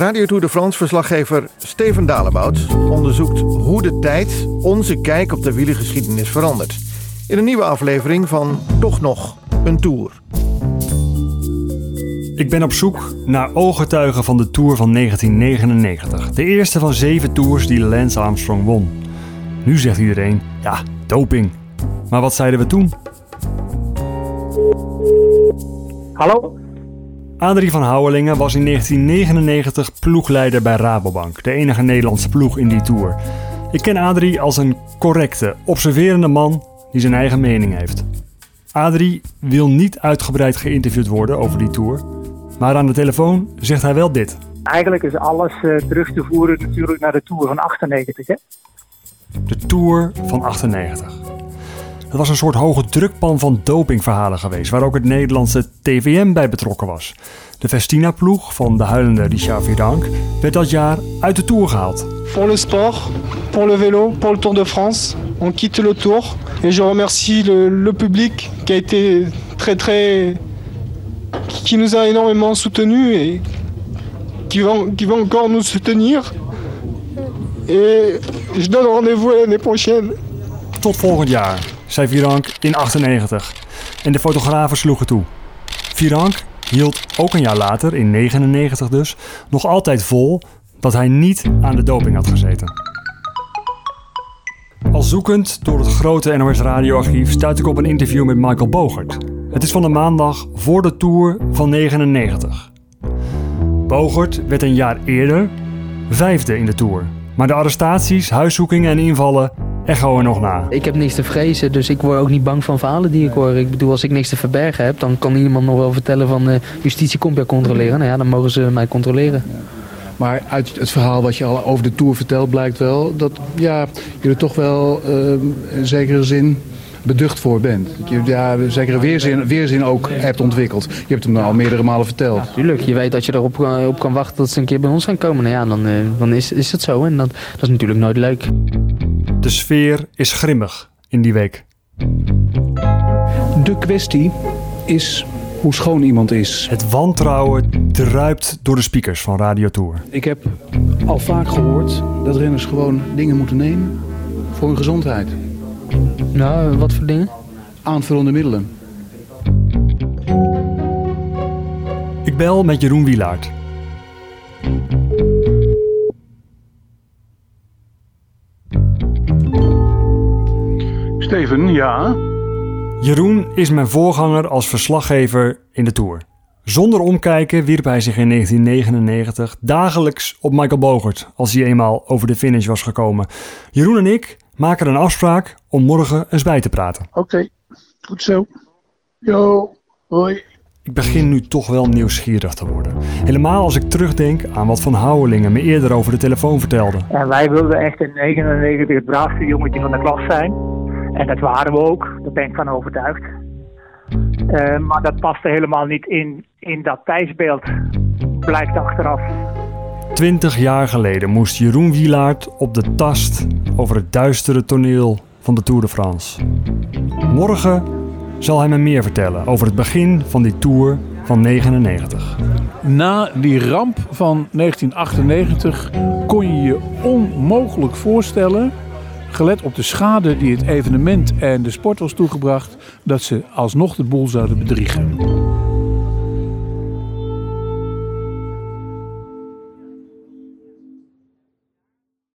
Radio Tour de France verslaggever Steven Dalebout onderzoekt hoe de tijd onze kijk op de wielergeschiedenis verandert. In een nieuwe aflevering van Toch nog een Tour. Ik ben op zoek naar ooggetuigen van de Tour van 1999. De eerste van zeven tours die Lance Armstrong won. Nu zegt iedereen, ja, doping. Maar wat zeiden we toen? Hallo? Adrie van Houwelingen was in 1999 ploegleider bij Rabobank, de enige Nederlandse ploeg in die Tour. Ik ken Adrie als een correcte, observerende man die zijn eigen mening heeft. Adrie wil niet uitgebreid geïnterviewd worden over die Tour, maar aan de telefoon zegt hij wel dit. Eigenlijk is alles uh, terug te voeren natuurlijk naar de Tour van 98. Hè? De Tour van 98. Het was een soort hoge drukpan van dopingverhalen geweest, waar ook het Nederlandse TVM bij betrokken was. De Festina-ploeg van de huilende Richard Vidank werd dat jaar uit de Tour gehaald. Pour le sport, pour le vélo, pour le Tour de France, on quitte le Tour. Et je remercie le, le public qui a été très très... qui nous a énormément soutenus et qui va, qui va encore nous soutenir. Et je donne rendez-vous l'année prochaine. Tot volgend jaar, zei Virank in 98. En de fotografen sloegen toe. Virank hield ook een jaar later, in 99 dus, nog altijd vol dat hij niet aan de doping had gezeten. Al zoekend door het grote NOS radioarchief stuit ik op een interview met Michael Bogert. Het is van de maandag voor de Tour van 99. Bogert werd een jaar eerder vijfde in de Tour. Maar de arrestaties, huiszoekingen en invallen echo er nog na. Ik heb niks te vrezen, dus ik word ook niet bang van verhalen die ik hoor. Ik bedoel, als ik niks te verbergen heb, dan kan iemand nog wel vertellen van uh, justitie komt jou controleren. Nou ja, dan mogen ze mij controleren. Maar uit het verhaal wat je al over de Tour vertelt blijkt wel dat ja, je er toch wel uh, in zekere zin beducht voor bent. Dat je ja, zekere weerzin, weerzin ook hebt ontwikkeld. Je hebt hem al meerdere malen verteld. Ja, tuurlijk, je weet dat je erop op kan wachten dat ze een keer bij ons gaan komen. Nou ja, dan, uh, dan is, is het zo en dat, dat is natuurlijk nooit leuk. De sfeer is grimmig in die week. De kwestie is hoe schoon iemand is. Het wantrouwen druipt door de speakers van Radio Tour. Ik heb al vaak gehoord dat renners gewoon dingen moeten nemen voor hun gezondheid. Nou, wat voor dingen? Aanvullende middelen. Ik bel met Jeroen Wielaert. Steven, ja? Jeroen is mijn voorganger als verslaggever in de Tour. Zonder omkijken wierp hij zich in 1999 dagelijks op Michael Bogert als hij eenmaal over de finish was gekomen. Jeroen en ik maken een afspraak om morgen eens bij te praten. Oké, okay, goed zo. Yo, hoi. Ik begin nu toch wel nieuwsgierig te worden. Helemaal als ik terugdenk aan wat Van Houwelingen me eerder over de telefoon vertelde. En wij wilden echt in 99 het braafste jongetje van de klas zijn. En dat waren we ook, daar ben ik van overtuigd. Uh, maar dat paste helemaal niet in, in dat tijdsbeeld, blijkt achteraf. Twintig jaar geleden moest Jeroen Wielaert op de tast over het duistere toneel van de Tour de France. Morgen zal hij me meer vertellen over het begin van die Tour van 99. Na die ramp van 1998 kon je je onmogelijk voorstellen gelet op de schade die het evenement en de sport was toegebracht, dat ze alsnog de boel zouden bedriegen.